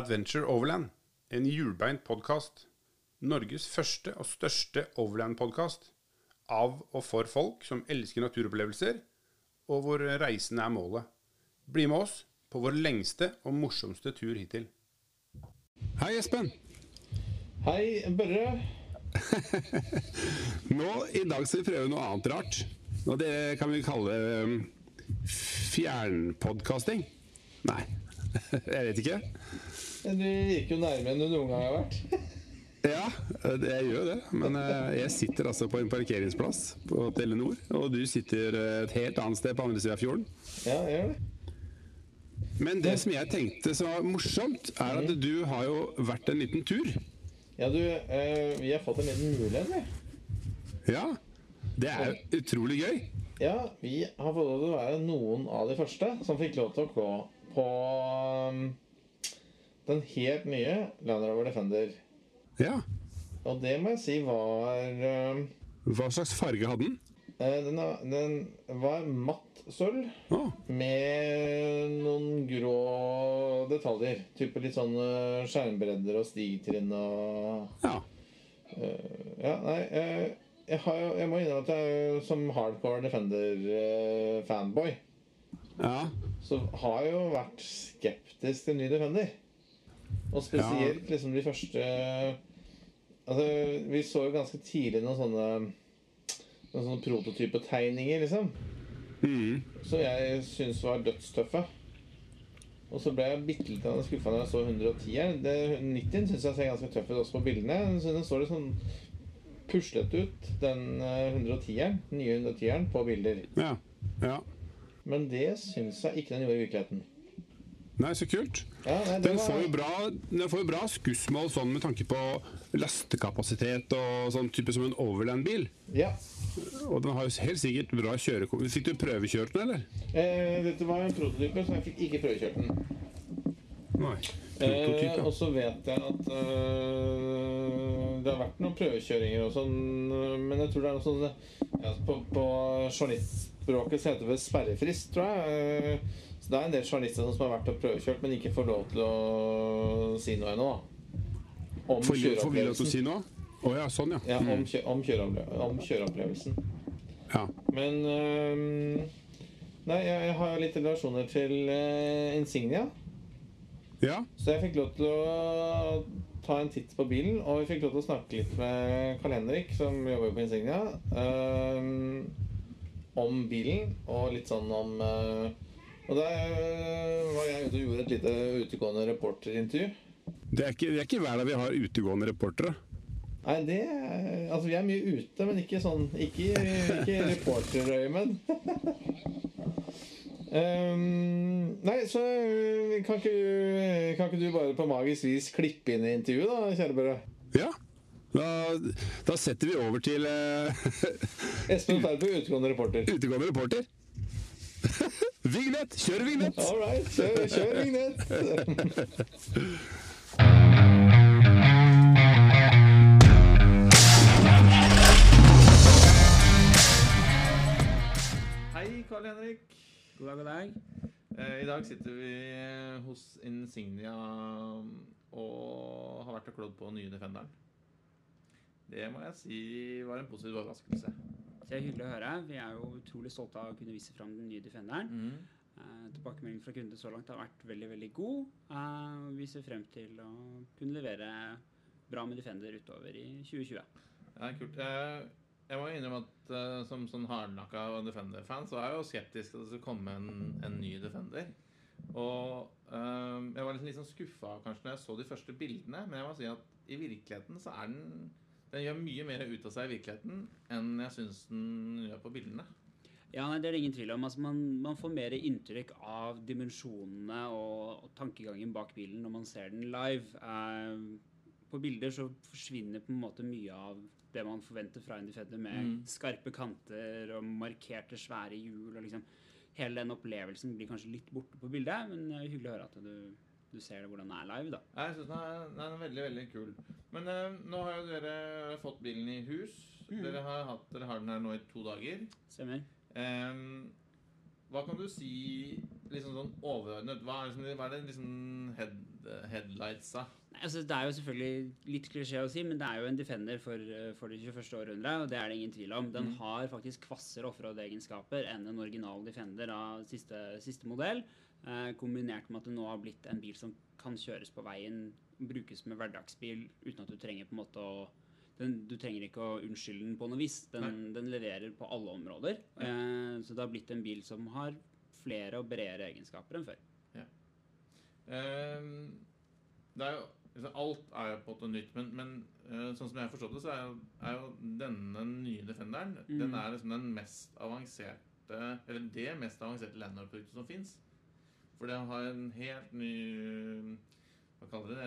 Adventure Overland, en hjulbeint podkast. Norges første og største overland-podkast. Av og for folk som elsker naturopplevelser, og hvor reisen er målet. Bli med oss på vår lengste og morsomste tur hittil. Hei, Espen. Hei, Børre. Nå, I dag skal vi prøve noe annet rart. Og det kan vi kalle um, fjernpodkasting. Nei, jeg vet ikke. Du virker jo nærmere enn du noen gang har vært. Ja, jeg gjør det. Men eh, jeg sitter altså på en parkeringsplass på Telenor. Og du sitter eh, et helt annet sted på andre siden av fjorden. Ja, jeg gjør det. Men det som jeg tenkte som var morsomt, er at du har jo vært en liten tur. Ja, du, eh, vi har fått en liten mulighet, vi. Ja. Det er utrolig gøy. Ja, vi har fått lov til å være noen av de første som fikk lov til å gå på den helt nye Land Rover Defender. Ja. Og det må jeg si var um, Hva slags farge hadde den? eh, den, den var matt sølv oh. med noen grå detaljer. Type litt sånn skjermbredder og stigtrinn og ja. Ja, nei jeg, har, jeg må innrømme at jeg som hardcore Defender-fanboy ja. så har jeg jo vært skeptisk til ny Defender. Og spesielt liksom de første Altså, vi så jo ganske tidlig noen sånne Noen sånne prototypetegninger, liksom. Mm. Som jeg syns var dødstøffe. Og så ble jeg bitte litt skuffa når jeg så 110-eren. 90-en syns jeg ser ganske tøff ut også på bildene. Så den står litt sånn puslete ut, den eh, 110-eren. Nye 110-eren på bilder. ja. ja. Men det syns jeg ikke den gjorde i virkeligheten. Nei, så kult. Ja, nei, Den var- får bra, den får jo bra skussmål sånn med tanke på lastekapasitet og sånn type som en overland-bil. Ja. Og den har jo helt sikkert bra kjørekom... Fikk du prøvekjørt den, eller? Eh, dette var en prototype, så jeg fikk ikke prøvekjørt den. Nei. Eh, og så vet jeg at øh, det har vært noen prøvekjøringer og sånn, eh, men jeg tror det er noe sånn ja, På, på journalistspråket så heter det sperrefrist, tror jeg. Så det er en del journalister som har vært og prøvekjørt, men ikke får lov til å si noe ennå. Om Får vi lov til å si noe? Å ja, sånn, ja. Ja, om, Mm. kjø om, kjøreopple om kjøreopplevelsen. ja. Men um, Nei, jeg, jeg har litt relasjoner til uh, Insignia. Ja, Så jeg fikk lov til å ta en titt på bilen, og vi fikk lov til å snakke litt med Karl Henrik, som jobber på Insignia, um, om bilen, og litt sånn om eh, Og der eh, var jeg ute og gjorde et lite utegående reporterintervju. det er ikke, det er ikke hver dag vi har utegående reportere. Nei, det Altså, vi er mye ute, men ikke sånn Ikke, ikke reporterøyemed. um, nei, så øh, kan ikke, kan ikke du bare på magisk vis klippe inn i intervjuet, da, kjære Børre? Ja. Da, da setter vi over til uh, Espen Ferbu, utegående reporter. utegående reporter. vignett! Kjør vignett! All right, kjør, kjør vignett. Hei, Karl Henrik. God dag, god dag. Eh, I dag sitter vi eh, hos Insignia og har vært og klådd på nye Defenderen. Det må jeg si var en positiv overraskelse. Det er hyggelig å høre. Vi er jo utrolig stolte av å kunne vise fram den nye Defenderen. Eh, Tilbakemeldingen fra kunder så langt har vært veldig veldig god. Eh, vi ser frem til å kunne levere bra med Defender utover i 2020. Ja, kult. Jeg må innrømme at uh, som sånn hardnakka Defender-fan, så er jeg jo skeptisk til at det skal komme en, en ny Defender. Og eh, jeg var litt, litt sånn skuffa kanskje når jeg så de første bildene, men jeg må si at i virkeligheten så er den Den gjør mye mer ut av seg i virkeligheten enn jeg syns den gjør på bildene. Ja, nei, Det er det ingen tvil om. Altså, man, man får mer inntrykk av dimensjonene og, og tankegangen bak bilen når man ser den live. Eh, på bilder så forsvinner på en måte mye av det man forventer fra Indifender, med Mm. skarpe kanter og markerte, svære hjul. og liksom Hele den opplevelsen blir kanskje litt borte på bildet, men det er hyggelig å høre at du, du ser det hvordan det er live. da. Jeg synes den, er- den er veldig veldig kul. Men eh, nå har jo dere fått bilen i hus. Dere, har hatt, dere har den her nå i to dager. Stemmer. Ehm, hva kan du si liksom sånn overordnet? Hva er, liksom, hva er det liksom head, eh, headlightsa? Altså, det er jo selvfølgelig litt klisjé å si, men det er jo en Defender for, eh, for det 21. århundre, og det er det ingen tvil om. Den Mm. har faktisk kvassere offroad-egenskaper enn en original Defender av siste, siste modell, eh, kombinert med at det nå har blitt en bil som kan kjøres på veien, brukes med hverdagsbil, uten at du trenger på en måte å den, du trenger ikke å unnskylde den på noe vis. Den, den leverer på alle områder. Eh, så det har blitt en bil som har flere og bredere egenskaper enn før. Ehm, det er jo liksom, Alt er på en måte nytt, men, men eh, sånn som jeg har forstått det, så er jo, er jo denne nye Defenderen Den er liksom den mest avanserte Eller det mest avanserte Landlord-produktet som fins. For den har en helt ny Hva kaller det?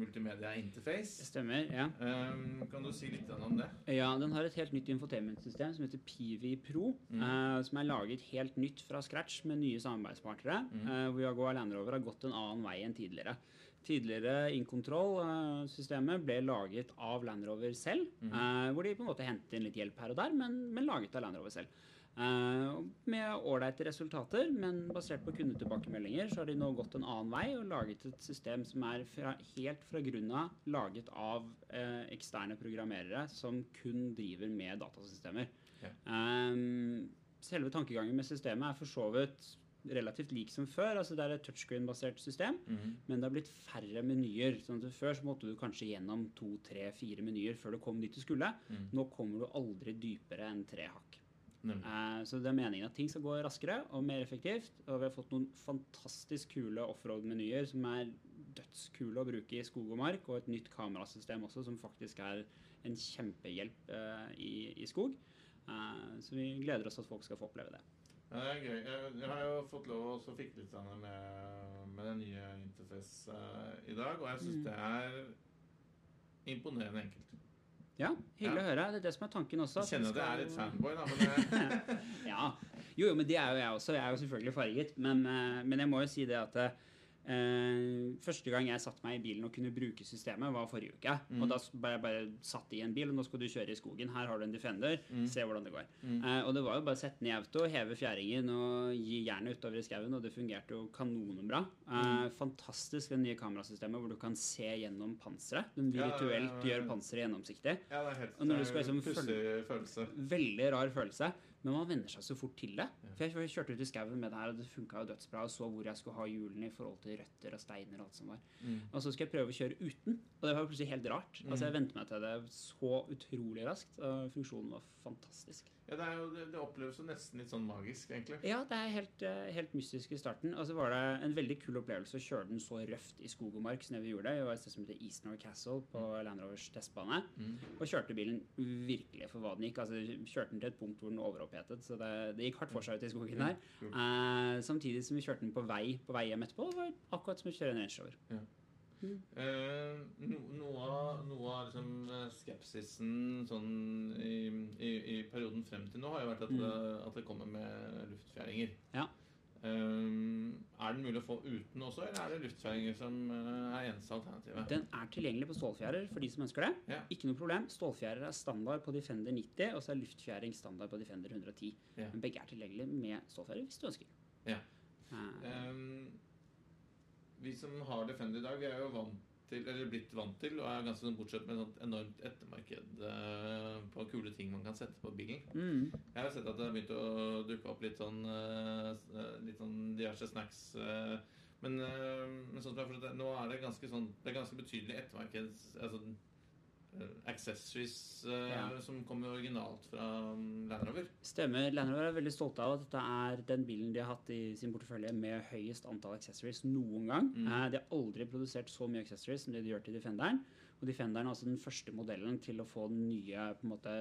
Multimedia interface. Stemmer, ja. Um, kan du si litt om det? Ja, den har et helt nytt infotainment-system som heter PV Pro. Mm. Uh, som er laget helt nytt fra scratch med nye samarbeidspartnere. Mm. Uh, hvor Jaguar Land Rover har gått en annen vei enn tidligere. Tidligere InControl-systemet ble laget av Land Rover selv. Mm. eh, hvor de på en måte hentet inn litt hjelp her og der, men, men laget av Land Rover selv. Eh, med ålreite resultater, men basert på kundetilbakemeldinger så har de nå gått en annen vei og laget et system som er fra, helt fra grunnen av laget av eh, eksterne programmerere som kun driver med datasystemer. Ja. Eh, selve tankegangen med systemet er for så vidt relativt lik som før. altså Det er et touchscreen-basert system, Mhm. men det har blitt færre menyer. sånn at Før så måtte du kanskje gjennom to, tre, fire menyer før du kom dit du skulle. Mm. Nå kommer du aldri dypere enn tre hakk. Mm. Uh, Så det er meningen at ting skal gå raskere og mer effektivt. Og vi har fått noen fantastisk kule offroad-menyer som er dødskule å bruke i skog og mark, og et nytt kamerasystem også som faktisk er en kjempehjelp uh, i, i skog. Uh, Så vi gleder oss at folk skal få oppleve det. Ja, det er gøy. Jeg, jeg har jo fått lov å fikle litt sånn med, med den nye interface eh, i dag, og jeg syns Mm. det er imponerende enkelt. Ja, hyggelig Ja. å høre. Det er det som er tanken også. Jeg kjenner at jeg er litt fanboy, da, men det, Ja. Jo, jo, men det er jo jeg også. Jeg er jo selvfølgelig farget. Men, eh, men jeg må jo si det at eh, første gang jeg satte meg i bilen og kunne bruke systemet, var forrige uke. Mm. Og da ble jeg bare satt i en bil, og nå skal du kjøre i skogen. Her har du en Defender. Mm. Se hvordan det går. Mm. Eh, og det var jo bare å sette i auto, heve fjæringen og gi jernet utover i skauen, og det fungerte jo kanonbra. Eh, Mm. Fantastisk det nye kamerasystemet hvor du kan se gjennom panseret. Den Ja, ja, ja, virtuelt ja. gjør panseret gjennomsiktig. ja, det er helt Og når du skal en liksom følge, følelse. Veldig rar følelse. Men man venner seg så fort til det. For jeg kjørte ut i skauen med det her, og det funka jo dødsbra. Og så hvor jeg skulle ha hjulene i forhold til røtter og steiner og alt som var. Mm. Og så skal jeg prøve å kjøre uten, og det var plutselig helt rart. Altså Jeg vente meg til det så utrolig raskt, og funksjonen var fantastisk. Ja, det, jo, det, det oppleves jo nesten litt sånn magisk, egentlig. Ja, det er helt, eh, helt mystisk i starten. Og så var det en veldig kul opplevelse å kjøre den så røft i skog og mark som vi gjorde. Det var et sted som heter Eastnor Castle på Land Rovers testbane. Mm. Og kjørte bilen virkelig for hva den gikk. Altså, kjørte den til et punkt hvor den overopphetet, så det, det gikk hardt for seg ute i skogen der. Kult. Eh, samtidig som vi kjørte den på vei på vei hjem etterpå. Det var akkurat som å kjøre en Range Rover. Eh, no, noe av, noe av liksom, eh, skepsisen sånn i, i, i perioden frem til nå har jo vært at, Mm. det, at det kommer med luftfjæringer. Ja. Eh, er den mulig å få uten også, eller er det luftfjæringer som er eneste alternativet? Den er tilgjengelig på stålfjærer for de som ønsker det. Ja. Ikke noe problem. Stålfjærer er standard på Defender 90, og så er luftfjæring standard på Defender 110. Ja. Men begge er tilgjengelige med stålfjærer hvis du ønsker. Ja. Eh, Vi som har Defender i dag, vi er jo vant til, eller blitt vant til, og er ganske sånn bortsett med et enormt ettermarked eh, på kule ting man kan sette på bilen. mm. Jeg har sett at det har begynt å dukke opp litt sånn, eh, litt sånn diverse snacks. eh, men, men sånn som jeg det, nå er det ganske sånn Det er ganske betydelig ettermarkeds... Altså accessories uh, Ja. som kommer originalt fra um, Land Rover. Stemmer. Land Rover er veldig stolte av at dette er den bilen de har hatt i sin portefølje med høyest antall accessories noen gang. Mm. Eh, de har aldri produsert så mye accessories som det de gjør til Defenderen. Og Defenderen er altså den første modellen til å få den nye på en måte,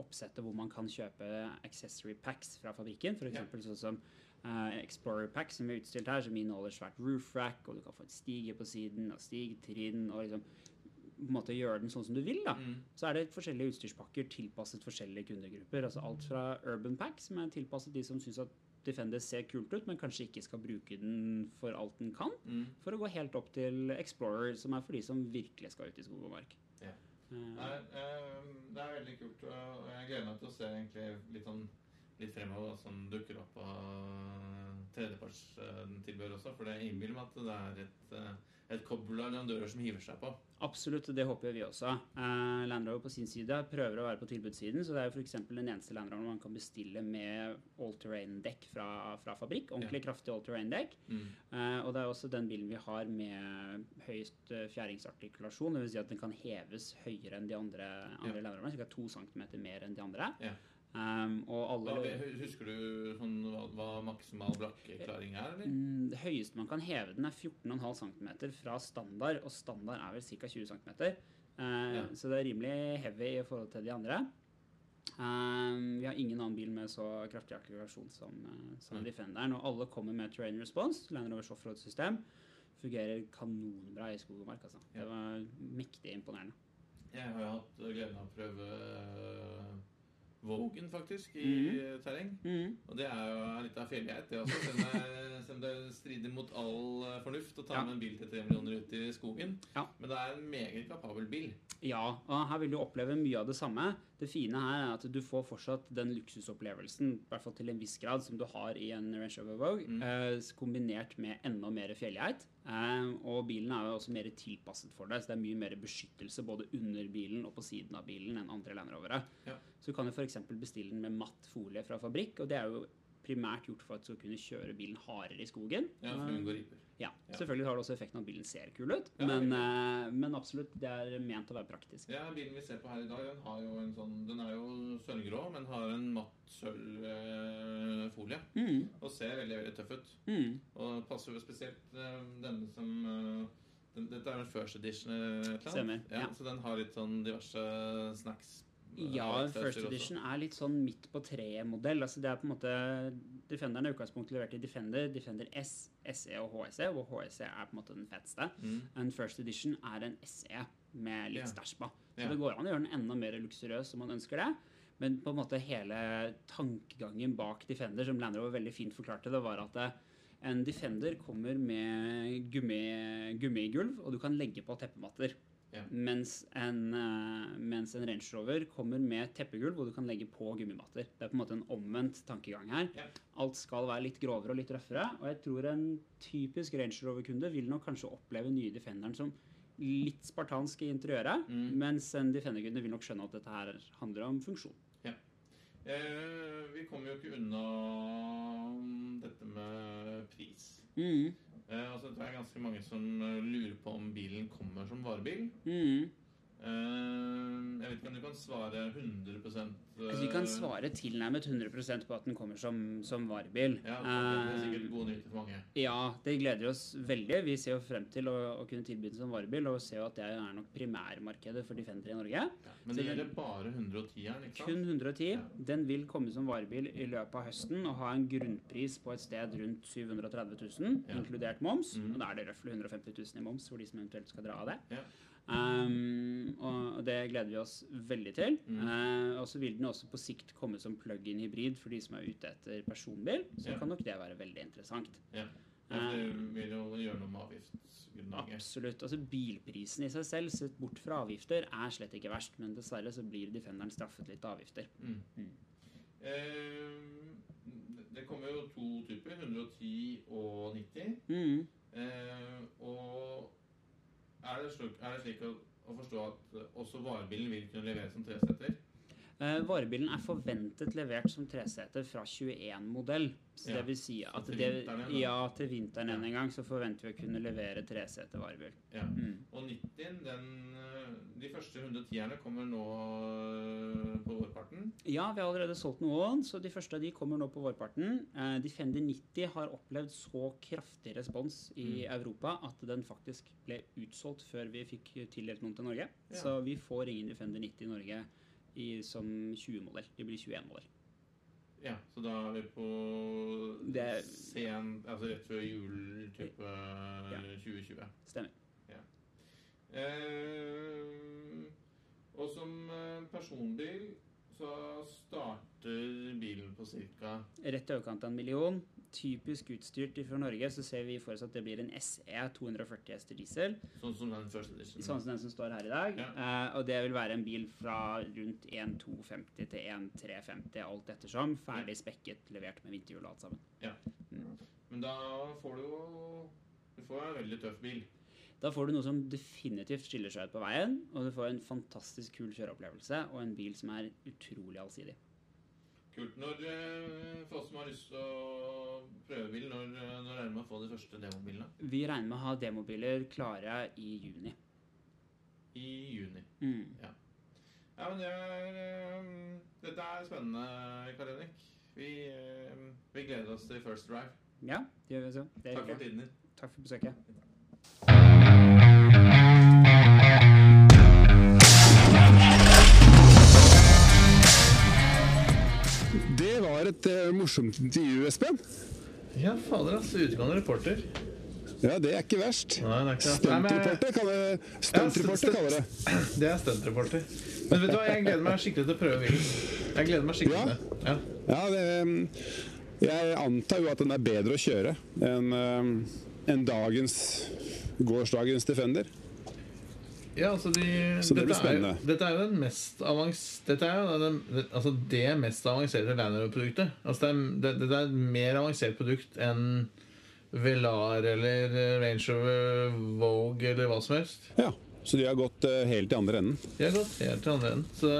oppsettet hvor man kan kjøpe accessory packs fra fabrikken. F.eks. Ja. sånn som uh, Explorer Pack, som er utstilt her, som inneholder svært roof rack, og du kan få en stige på siden, og stigtrinn, og liksom på en måte gjøre den sånn som du vil. da. Mm. Så er det forskjellige utstyrspakker tilpasset forskjellige kundegrupper. Altså alt fra Urban Pack, som er tilpasset de som syns at Defender ser kult ut, men kanskje ikke skal bruke den for alt den kan. Mm. For å gå helt opp til Explorer, som er for de som virkelig skal ut i skog og mark. Eh, eh, det er veldig kult, og jeg gleder meg til å se egentlig litt, sånn, litt fremover som dukker opp av luftfartstilbehør også. For det innbiller meg at det er et, eh, et leverandører som hiver seg på. Absolutt, og det håper vi også. Uh, Land Rover på sin side prøver å være på tilbudssiden. Så det er jo f.eks. den eneste Land Rover man kan bestille med all-terrain-dekk fra, fra fabrikk. Ordentlig kraftig all-terrain-dekk. Mm. Eh, og det er også den bilen vi har med høyest uh, fjæringsartikulasjon. Dvs. Si at den kan heves høyere enn de andre, andre Ja. Land Roverne. Ca. to centimeter mer enn de andre. Ja. Um, og Hva, husker du sånn, hva, hva maksimal brakkeklaring er, eller? Mm, Det høyeste man kan heve den, er 14,5 cm fra standard, og standard er vel ca. 20 cm. Uh, Ja. Så det er rimelig heavy i forhold til de andre. Um, vi har ingen annen bil med så kraftig akklarasjon som, eh, som ja. Defenderen. Og alle kommer med terrain response, Land Rovers offroad-system. Fungerer kanonbra i skog og mark. Altså. Ja. Det var mektig imponerende. Jeg har jo hatt gleden av å prøve Vågen, faktisk, i mm. terreng. Mm. Og det er jo litt av fjellgeit, det også. Selv om det, strider mot all øh, fornuft å ta Ja. med en bil til tre millioner ut i skogen. Ja. Men det er en meget kapabel bil. Ja, og her vil du oppleve mye av det samme. Det fine her er at du får fortsatt den luksusopplevelsen, i hvert fall til en viss grad, som du har i en Range Rover Vogue, Mm. eh, kombinert med enda mer fjellgeit. Eh, og bilen er jo også mer tilpasset for deg, så det er mye mer beskyttelse både under bilen og på siden av bilen enn andre Land Rovere. Ja. Så du kan jo f.eks. bestille den med matt folie fra fabrikk, og det er jo primært gjort for at du skal kunne kjøre bilen hardere i skogen. Ja, for unngå riper. ja. Selvfølgelig har det også effekten at bilen ser kul ut, Ja, men, eh, men absolutt, det er ment å være praktisk. Ja, Bilen vi ser på her i dag, den har jo en sånn Den er jo sølvgrå, men har en matt sølvfolie. Mm, Og ser veldig veldig tøff ut. mm. Og passer jo spesielt eh, denne som eh, den, Dette er en first edition. Stemmer, Ja, ja. Så den har litt sånn diverse snacks. Ja, First også. Edition er litt sånn midt på treet-modell. Altså det er på en måte Defenderen er utgangspunktet levert i Defender, Defender S, SE og HSE, hvor HSE er på en måte den feteste. Mm. En First Edition er en SE med litt yeah. stæsj på. Så yeah. det går an å gjøre den enda mer luksuriøs om man ønsker det. Men på en måte hele tankegangen bak Defender, som Land Rover veldig fint forklarte det, var at eh, en Defender kommer med gummi, gummigulv, og du kan legge på teppematter. Ja. Mens, en, eh, mens en Range Rover kommer med teppegulv, hvor du kan legge på gummimatter. Det er på en måte en omvendt tankegang her. Ja. Alt skal være litt grovere og litt røffere. Og jeg tror en typisk Range Rover-kunde vil nok kanskje oppleve nye Defenderen som litt spartansk i interiøret, Mm. mens en Defender-kunde vil nok skjønne at dette her handler om funksjon. Eh, vi kommer jo ikke unna dette med pris. Mm. Eh, altså, det er ganske mange som eh, lurer på om bilen kommer som varebil. Mm. Eh, jeg vet ikke om du kan svare 100 eh, Altså, vi kan svare tilnærmet 100% på at den kommer som, som varebil. Ja, det er Eh, sikkert gode nyheter for mange. Ja, det gleder oss veldig. Vi ser jo frem til å, å kunne tilby den som varebil, og ser jo at det er nok primærmarkedet for Defender i Norge. Ja, men det gjelder bare 110-eren, ikke sant? Kun 110. Ja. Den vil komme som varebil i løpet av høsten og ha en grunnpris på et sted rundt 730 000, Ja. inkludert moms. Mm. Og da er det røftlig 150 000 i moms for de som eventuelt skal dra av det. Ja. Um, og og det gleder vi oss veldig til. Mm. Eh, og så vil den også på sikt komme som plug-in hybrid for de som er ute etter personbil. Så Ja. kan nok det være veldig interessant. Ja. Ja, det vil jo gjøre noe med avgiftsgrunnlaget. Absolutt. Altså Bilprisen i seg selv, sett bort fra avgifter, er slett ikke verst. Men dessverre så blir Defenderen straffet litt av avgifter. Mm. Mm. Eh, det kommer jo to typer, 110 og 90. Mm. Eh, og er det, slik, er det slik å, å forstå at eh, også varebilen vil kunne leveres som treseter? Eh, varebilen er forventet levert som treseter fra 21-modell. Så det vil si at til det, vinteren ja, til vinteren en gang så forventer vi å kunne levere treseter varebil. Ja. Mm. Og 90, den, eh, de første 110-erne kommer nå eh, på vårparten. Ja, vi har allerede solgt noen, så de første av de kommer nå på vårparten. De Defender 90 har opplevd så kraftig respons i Mm. Europa at den faktisk ble utsolgt før vi fikk tildelt noen til Norge. Ja. Så vi får ingen Defender 90 i Norge i, som 20-modell. Det blir 21-modell. Ja, så da er vi på Det sen, altså rett før jul, type Ja. 2020. Stemmer. Eh, og som eh, personbil så starter bilen på ca. Rett i overkant av en million. Typisk utstyrt fra Norge så ser vi for oss at det blir en SE 240 hester diesel. Sånn som den første edition. Sånn som den som står her i dag. Ja. Uh, og det vil være en bil fra rundt 1,250 til 1,350, alt ettersom. Ferdig spekket, levert med vinterhjul og alt sammen. Ja. Men da får du jo Du får en veldig tøff bil. Da får du noe som definitivt skiller seg ut på veien, og du får en fantastisk kul kjøreopplevelse og en bil som er utrolig allsidig. Kult. Når eh, oss som har lyst til å prøve bil, når, når regner man med å få de første demobilene? Vi regner med å ha demobiler klare i juni. I juni. Mm. Ja, men det er, eh, dette er spennende, Karl Henrik. Vi, eh, vi gleder oss til First Drive. Ja, det gjør vi også. Det Takk for tiden din. Takk for besøket. Det var et eh, morsomt intervju, Espen. Ja, fader, altså. Utgående reporter. Ja, det er ikke verst. Stuntreporter kaller, er men- Stuntreporter kaller, det. Det er stuntreporter. Men vet du hva, jeg gleder meg skikkelig til å prøve bilen. Jeg gleder meg skikkelig Ja? til. Ja. Ja, det, mm, jeg antar jo at den er bedre å kjøre enn en dagens gårsdagens Defender. Ja, altså de, Så det blir dette, er, dette er jo den mest. Dette er jo den, altså det mest avanserte Land Rover-produktet. Altså det, det, det er et mer avansert produkt enn Velar eller Range Rover Vogue eller hva som helst. Ja, så de har gått uh, helt i andre enden. De har gått helt til andre enden. Så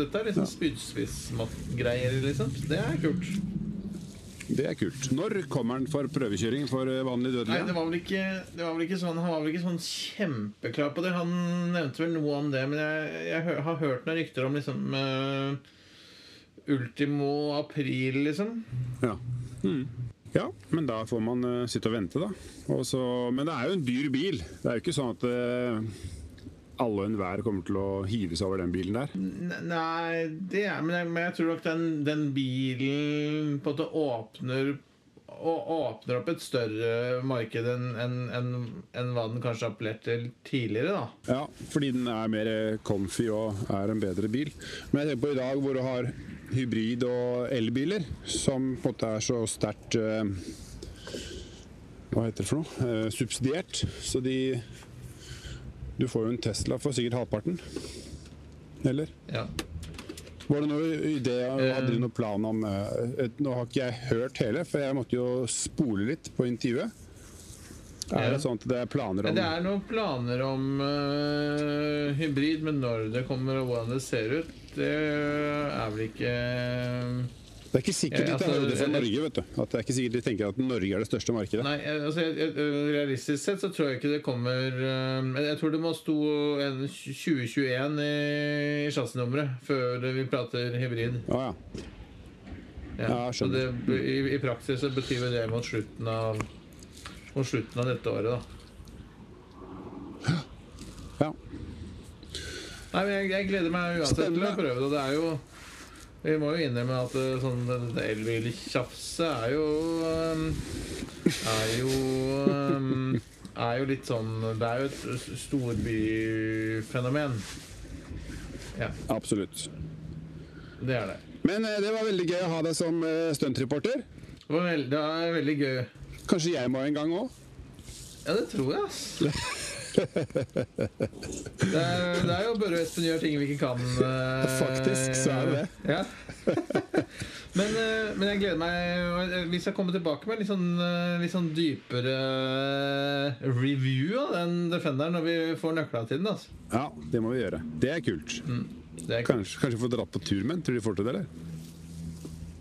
dette er liksom spydspissgreier, liksom. Det er kult. Det er kult. Når kommer han for prøvekjøring for vanlig vanlig Nei, det var ikke, det var vel ikke sånn, Han var vel ikke sånn kjempeklar på det. Han nevnte vel noe om det, men jeg, jeg har hørt noen rykter om liksom uh, Ultimo april, liksom. Ja. Mm. ja, men da får man uh, sitte og vente, da. Også, men det er jo en dyr bil. Det er jo ikke sånn at eh, alle og enhver kommer til å hive seg over den bilen der. Nei, det er Men jeg, men jeg tror nok den, den bilen på en måte åpner og åpner opp et større marked enn enn- en, en hva den kanskje har appellert til tidligere. da Ja, fordi den er mer comfy og er en bedre bil. Men jeg tenker på i dag hvor du har hybrid- og elbiler, som på en måte er så sterkt eh, Hva heter det for noe? Eh, subsidiert. Så de Du får jo en Tesla for sikkert halvparten. Eller? Ja. Var det noe idé, Hadde de Eh. noen plan om eh, Nå har ikke jeg hørt hele, for jeg måtte jo spole litt på intervjuet. Er Ja. det sånn at det er planer om Det er noen planer om uh, hybrid, men når det kommer og hvordan det ser ut, det er vel ikke Det er ikke sikkert de tar høyde for Norge, vet du. At det er ikke sikkert de tenker at Norge er det største markedet. Nei, eh, altså, jeg, realistisk sett så tror jeg ikke det kommer eh, Jeg tror det må stå en 2021 i, chassisnummeret før vi prater hybrid. Ah, ja. Ja, Ja, så skjønner. det, i, I praksis så betyr det mot slutten av Mot slutten av dette året, da. ja. Nei, men jeg, jeg gleder meg uansett til å prøve det. Det er jo Vi må jo innrømme at eh, sånn dette det elbiltjafset er jo um, Er jo um, Er jo litt sånn Det er jo et storbyfenomen. Ja, Absolutt. det er det. Men eh, det var veldig gøy å ha deg som eh, stuntreporter. Det, var veld, det var veldig gøy. Kanskje jeg må en gang òg? Ja, det tror jeg, ass. Det er, det er jo Børre og Espen gjør ting vi ikke kan. Uh, Faktisk så er det det. Ja. Men, uh, men jeg gleder meg Vi skal komme tilbake med litt sånn, eh, litt sånn dypere review av den Defenderen når vi får nøkla til den. Altså. Ja, det må vi gjøre. Det er kult. Det, er, Kanskje, kanskje få dratt på tur med den. Tror du de får til det, eller?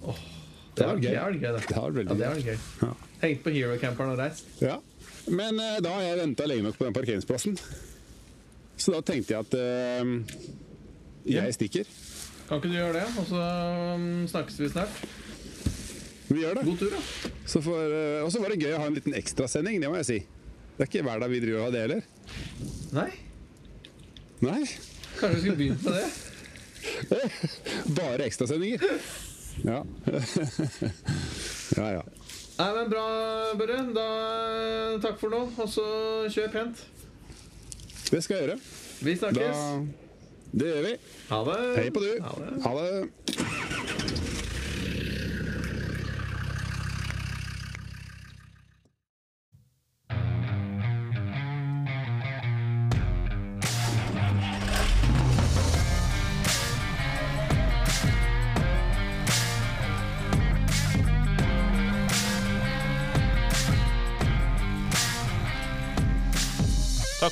det, det var det gøy. er gøy, det. Det var veldig Ja, det gøy. er gøy. Ja. Hengt på Hero-camperen og reist. Ja. Men eh, da har jeg venta lenge nok på den parkeringsplassen. Så da tenkte jeg at eh, Ja. jeg stikker. Kan ikke du gjøre det? Og så um, snakkes vi snart. Vi gjør det. God tur, da. Så for, uh, og så var det gøy å ha en liten ekstrasending, det må jeg si. Det er ikke hver dag vi driver og har det heller. Nei, Nei. kanskje vi skulle begynt med det. Bare ekstrasendinger. Ja. ja, ja. Nei, men Bra, Børre. Da, takk for nå, og så kjør pent. Det skal jeg gjøre. Vi Da, snakkes. det gjør vi. Ha det. Hei på du. Ha det. Ha det.